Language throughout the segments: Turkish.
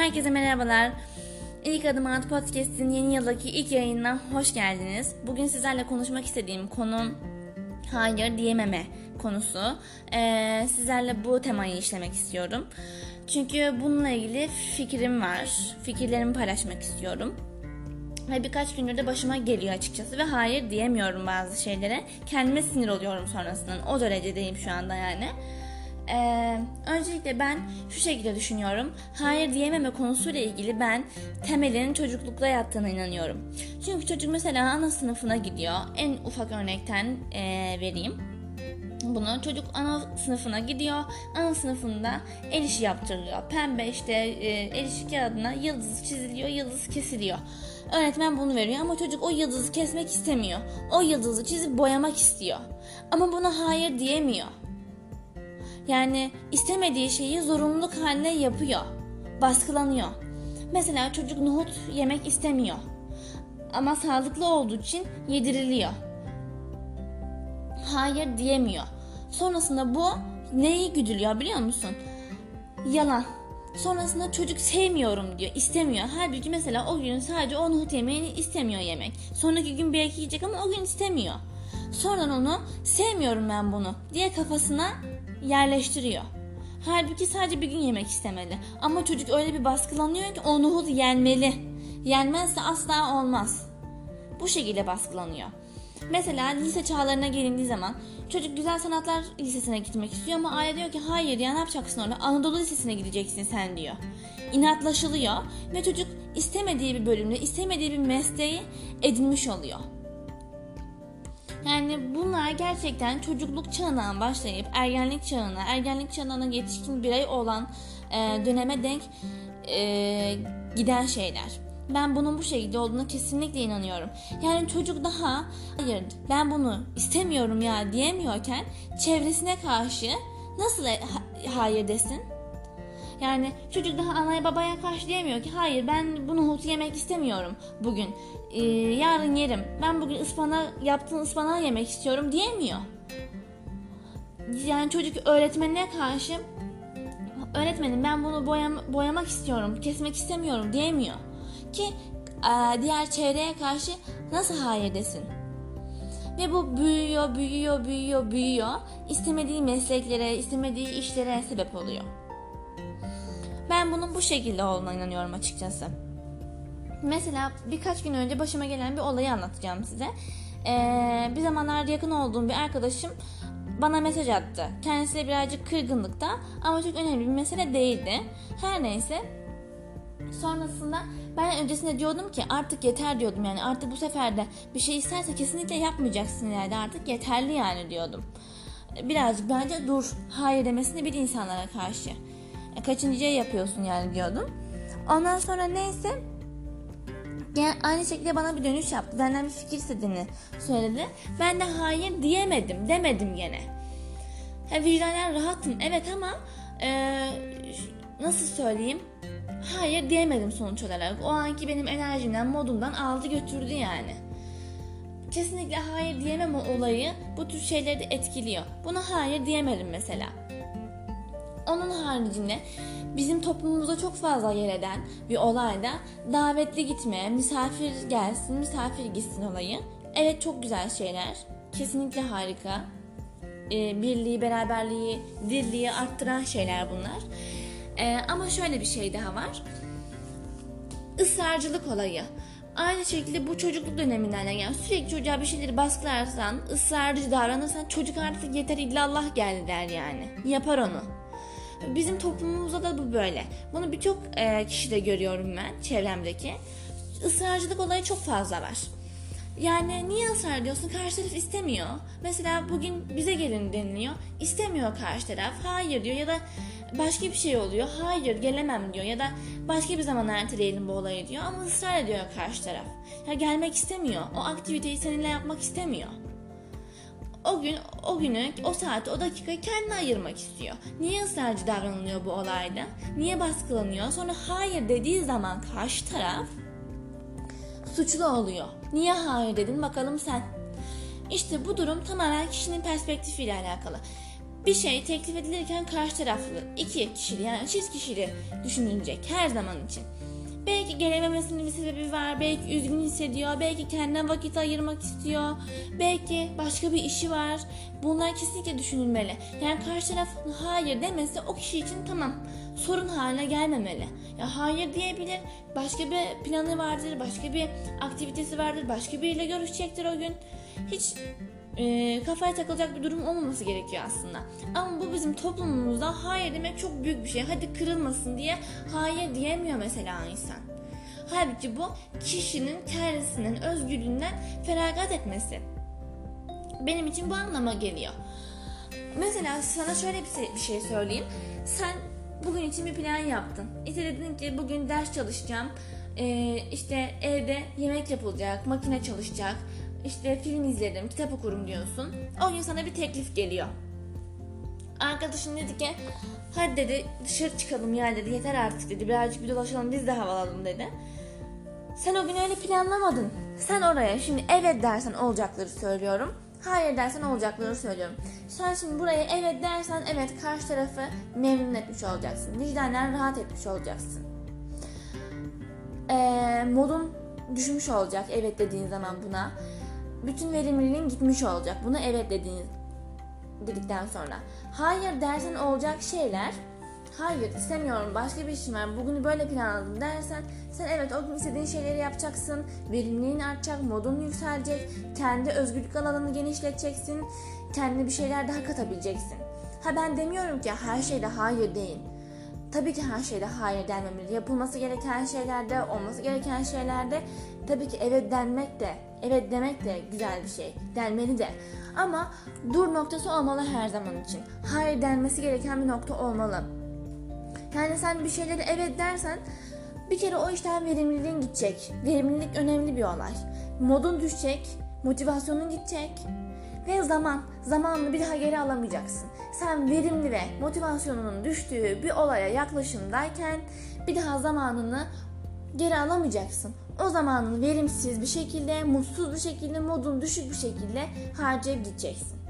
Herkese merhabalar. İlk Adım At Podcast'in yeni yıldaki ilk yayınına hoş geldiniz. Bugün sizlerle konuşmak istediğim konu hayır diyememe konusu. Ee, sizlerle bu temayı işlemek istiyorum. Çünkü bununla ilgili fikrim var. Fikirlerimi paylaşmak istiyorum. Ve birkaç gündür de başıma geliyor açıkçası ve hayır diyemiyorum bazı şeylere. Kendime sinir oluyorum sonrasından. O derecedeyim şu anda yani. Ee, öncelikle ben şu şekilde düşünüyorum. Hayır diyememe konusuyla ilgili ben temelin çocuklukta yattığına inanıyorum. Çünkü çocuk mesela ana sınıfına gidiyor. En ufak örnekten e, vereyim bunu. Çocuk ana sınıfına gidiyor. Ana sınıfında el işi yaptırılıyor. Pembe işte e, el işi kağıdına yıldız çiziliyor, yıldız kesiliyor. Öğretmen bunu veriyor ama çocuk o yıldızı kesmek istemiyor. O yıldızı çizip boyamak istiyor. Ama buna hayır diyemiyor. Yani istemediği şeyi zorunluluk haline yapıyor. Baskılanıyor. Mesela çocuk nohut yemek istemiyor. Ama sağlıklı olduğu için yediriliyor. Hayır diyemiyor. Sonrasında bu neyi güdülüyor biliyor musun? Yalan. Sonrasında çocuk sevmiyorum diyor, istemiyor. Halbuki mesela o gün sadece o nohut yemeğini istemiyor yemek. Sonraki gün belki yiyecek ama o gün istemiyor. Sonradan onu sevmiyorum ben bunu diye kafasına yerleştiriyor. Halbuki sadece bir gün yemek istemeli. Ama çocuk öyle bir baskılanıyor ki o nohut yenmeli. Yenmezse asla olmaz. Bu şekilde baskılanıyor. Mesela lise çağlarına gelindiği zaman çocuk güzel sanatlar lisesine gitmek istiyor ama aile diyor ki hayır ya ne yapacaksın orada Anadolu lisesine gideceksin sen diyor. İnatlaşılıyor ve çocuk istemediği bir bölümde istemediği bir mesleği edinmiş oluyor. Yani bunlar gerçekten çocukluk çağından başlayıp ergenlik çağına, ergenlik çağına yetişkin birey olan e, döneme denk e, giden şeyler. Ben bunun bu şekilde olduğuna kesinlikle inanıyorum. Yani çocuk daha hayır ben bunu istemiyorum ya diyemiyorken çevresine karşı nasıl hayır desin? Yani çocuk daha anaya babaya karşı diyemiyor ki hayır ben bunu nohutu yemek istemiyorum bugün. Ee, yarın yerim. Ben bugün ıspana yaptığın ıspanağı yemek istiyorum diyemiyor. Yani çocuk öğretmenine karşı öğretmenim ben bunu boyam, boyamak istiyorum, kesmek istemiyorum diyemiyor. Ki e, diğer çevreye karşı nasıl hayır desin? Ve bu büyüyor, büyüyor, büyüyor, büyüyor. İstemediği mesleklere, istemediği işlere sebep oluyor. Ben bunun bu şekilde olduğuna inanıyorum açıkçası. Mesela birkaç gün önce başıma gelen bir olayı anlatacağım size. Ee, bir zamanlar yakın olduğum bir arkadaşım bana mesaj attı. Kendisiyle birazcık kırgınlıkta ama çok önemli bir mesele değildi. Her neyse sonrasında ben öncesinde diyordum ki artık yeter diyordum yani artık bu sefer de bir şey isterse kesinlikle yapmayacaksın yani artık yeterli yani diyordum. Birazcık bence dur hayır demesini bir insanlara karşı. E, kaçıncıya yapıyorsun yani diyordum. Ondan sonra neyse yani aynı şekilde bana bir dönüş yaptı. Benden bir fikir istediğini söyledi. Ben de hayır diyemedim. Demedim gene. Ya, vicdanen rahatım. Evet ama e, nasıl söyleyeyim? Hayır diyemedim sonuç olarak. O anki benim enerjimden, modumdan aldı götürdü yani. Kesinlikle hayır diyememe olayı bu tür şeyleri de etkiliyor. Buna hayır diyemedim mesela. Onun haricinde bizim toplumumuzda çok fazla yer eden bir olayda davetli gitme, misafir gelsin, misafir gitsin olayı. Evet çok güzel şeyler. Kesinlikle harika. Ee, birliği, beraberliği, dirliği arttıran şeyler bunlar. Ee, ama şöyle bir şey daha var. Israrcılık olayı. Aynı şekilde bu çocukluk döneminden yani sürekli çocuğa bir şeyleri baskılarsan, ısrarcı davranırsan çocuk artık yeter illallah geldi der yani. Yapar onu. Bizim toplumumuzda da bu böyle. Bunu birçok e, kişide görüyorum ben çevremdeki. Israrcılık olayı çok fazla var. Yani niye ısrar ediyorsun? Karşı taraf istemiyor. Mesela bugün bize gelin deniliyor. İstemiyor karşı taraf. Hayır diyor ya da başka bir şey oluyor. Hayır gelemem diyor ya da başka bir zaman erteleyelim bu olayı diyor ama ısrar ediyor karşı taraf. Ya gelmek istemiyor. O aktiviteyi seninle yapmak istemiyor o gün, o günü, o saati, o dakikayı kendine ayırmak istiyor. Niye ısrarcı davranılıyor bu olayda? Niye baskılanıyor? Sonra hayır dediği zaman karşı taraf suçlu oluyor. Niye hayır dedin bakalım sen? İşte bu durum tamamen kişinin perspektifiyle alakalı. bir şey teklif edilirken karşı taraflı iki kişili yani çift kişili düşünülecek her zaman için. Belki gelememesinin bir sebebi var, belki üzgün hissediyor, belki kendine vakit ayırmak istiyor, belki başka bir işi var. Bunlar kesinlikle düşünülmeli. Yani karşı taraf hayır demesi o kişi için tamam sorun haline gelmemeli. Ya hayır diyebilir, başka bir planı vardır, başka bir aktivitesi vardır, başka biriyle görüşecektir o gün. Hiç e, kafaya takılacak bir durum olmaması gerekiyor aslında. Ama bu bizim toplumumuzda hayır demek çok büyük bir şey. Hadi kırılmasın diye hayır diyemiyor mesela insan. Halbuki bu kişinin kendisinin özgürlüğünden feragat etmesi. Benim için bu anlama geliyor. Mesela sana şöyle bir bir şey söyleyeyim. Sen bugün için bir plan yaptın. İşte dedin ki bugün ders çalışacağım. Ee, işte evde yemek yapılacak, makine çalışacak, işte film izlerim, kitap okurum diyorsun. O gün sana bir teklif geliyor. Arkadaşın dedi ki hadi dedi dışarı çıkalım ya dedi yeter artık dedi birazcık bir dolaşalım biz de hava alalım dedi. Sen o gün öyle planlamadın. Sen oraya şimdi evet dersen olacakları söylüyorum. Hayır dersen olacakları söylüyorum. Sen şimdi buraya evet dersen evet karşı tarafı memnun etmiş olacaksın. Vicdanen rahat etmiş olacaksın. Ee, modun düşmüş olacak evet dediğin zaman buna bütün verimliliğin gitmiş olacak. Buna evet dediğiniz dedikten sonra. Hayır dersen olacak şeyler hayır istemiyorum başka bir işim var bugünü böyle planladım dersen sen evet o gün istediğin şeyleri yapacaksın verimliliğin artacak modun yükselecek kendi özgürlük alanını genişleteceksin kendine bir şeyler daha katabileceksin ha ben demiyorum ki her şeyde hayır deyin tabii ki her şeyde hayır denmemeli yapılması gereken şeylerde olması gereken şeylerde tabii ki evet denmek de Evet demek de güzel bir şey. Denmeli de. Ama dur noktası olmalı her zaman için. Hayır denmesi gereken bir nokta olmalı. Yani sen bir şeyleri evet dersen bir kere o işten verimliliğin gidecek. Verimlilik önemli bir olay. Modun düşecek, motivasyonun gidecek ve zaman. Zamanını bir daha geri alamayacaksın. Sen verimli ve motivasyonunun düştüğü bir olaya yaklaşımdayken bir daha zamanını geri alamayacaksın o zamanını verimsiz bir şekilde, mutsuz bir şekilde, modun düşük bir şekilde harcayıp gideceksin.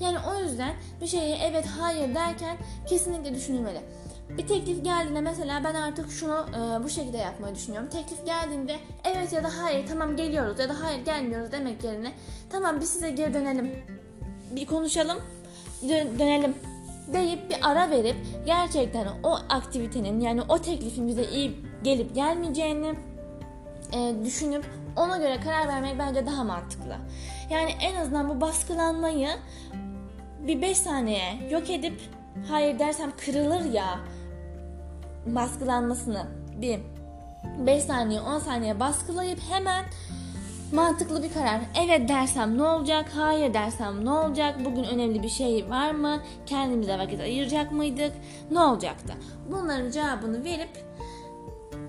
Yani o yüzden bir şeye evet hayır derken kesinlikle düşünülmeli. Bir teklif geldiğinde mesela ben artık şunu e, bu şekilde yapmayı düşünüyorum. Teklif geldiğinde evet ya da hayır tamam geliyoruz ya da hayır gelmiyoruz demek yerine tamam biz size geri dönelim. Bir konuşalım dön- dönelim deyip bir ara verip gerçekten o aktivitenin yani o teklifin bize iyi gelip gelmeyeceğini e, düşünüp ona göre karar vermek bence daha mantıklı. Yani en azından bu baskılanmayı bir 5 saniye yok edip hayır dersem kırılır ya baskılanmasını bir 5 saniye 10 saniye baskılayıp hemen mantıklı bir karar. Evet dersem ne olacak? Hayır dersem ne olacak? Bugün önemli bir şey var mı? Kendimize vakit ayıracak mıydık? Ne olacaktı? Bunların cevabını verip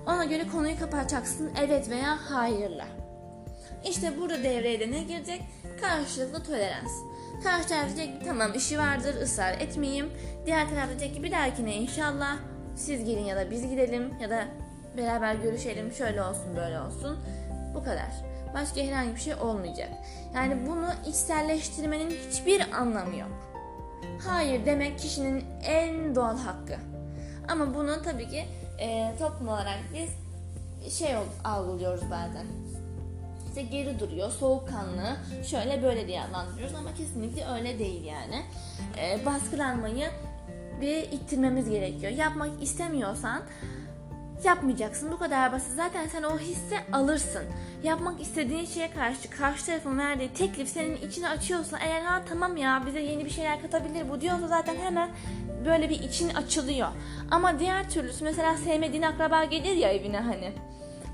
ona göre konuyu kapatacaksın evet veya hayırla. İşte burada devreye de ne girecek? Karşılıklı tolerans. Karşı taraf diyecek ki tamam işi vardır ısrar etmeyeyim. Diğer taraf diyecek ki bir dahakine inşallah siz gelin ya da biz gidelim ya da beraber görüşelim şöyle olsun böyle olsun. Bu kadar. Başka herhangi bir şey olmayacak. Yani bunu içselleştirmenin hiçbir anlamı yok. Hayır demek kişinin en doğal hakkı. Ama bunu tabii ki e, toplum olarak biz şey algılıyoruz bazen. İşte geri duruyor, soğukkanlı, şöyle böyle diye adlandırıyoruz ama kesinlikle öyle değil yani. E, baskılanmayı bir ittirmemiz gerekiyor. Yapmak istemiyorsan yapmayacaksın. Bu kadar basit. Zaten sen o hissi alırsın. Yapmak istediğin şeye karşı karşı tarafın verdiği teklif senin içini açıyorsa eğer ha tamam ya bize yeni bir şeyler katabilir bu diyorsa zaten hemen böyle bir için açılıyor. Ama diğer türlüsü mesela sevmediğin akraba gelir ya evine hani.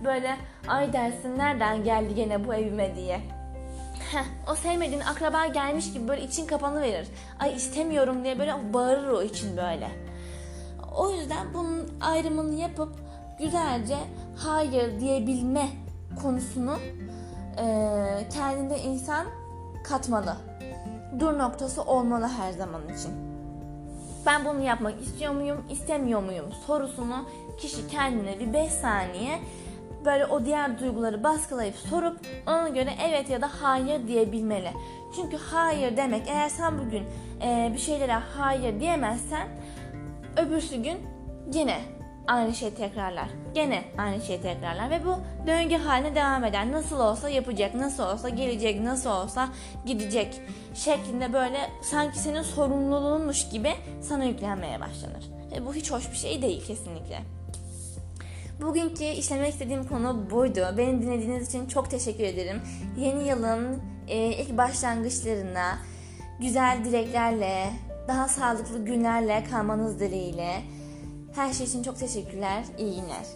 Böyle ay dersin nereden geldi gene bu evime diye. Heh, o sevmediğin akraba gelmiş gibi böyle için kapanı verir. Ay istemiyorum diye böyle bağırır o için böyle. O yüzden bunun ayrımını yapıp güzelce hayır diyebilme konusunu e, kendinde insan katmalı. Dur noktası olmalı her zaman için ben bunu yapmak istiyor muyum, istemiyor muyum sorusunu kişi kendine bir 5 saniye böyle o diğer duyguları baskılayıp sorup ona göre evet ya da hayır diyebilmeli. Çünkü hayır demek eğer sen bugün e, bir şeylere hayır diyemezsen öbürsü gün gene aynı şey tekrarlar. Gene aynı şey tekrarlar ve bu döngü haline devam eder. Nasıl olsa yapacak, nasıl olsa gelecek, nasıl olsa gidecek şeklinde böyle sanki senin sorumluluğunmuş gibi sana yüklenmeye başlanır. Ve bu hiç hoş bir şey değil kesinlikle. Bugünkü işlemek istediğim konu buydu. Beni dinlediğiniz için çok teşekkür ederim. Yeni yılın e, ilk başlangıçlarına güzel dileklerle, daha sağlıklı günlerle kalmanız dileğiyle. Her şey için çok teşekkürler. İyi günler.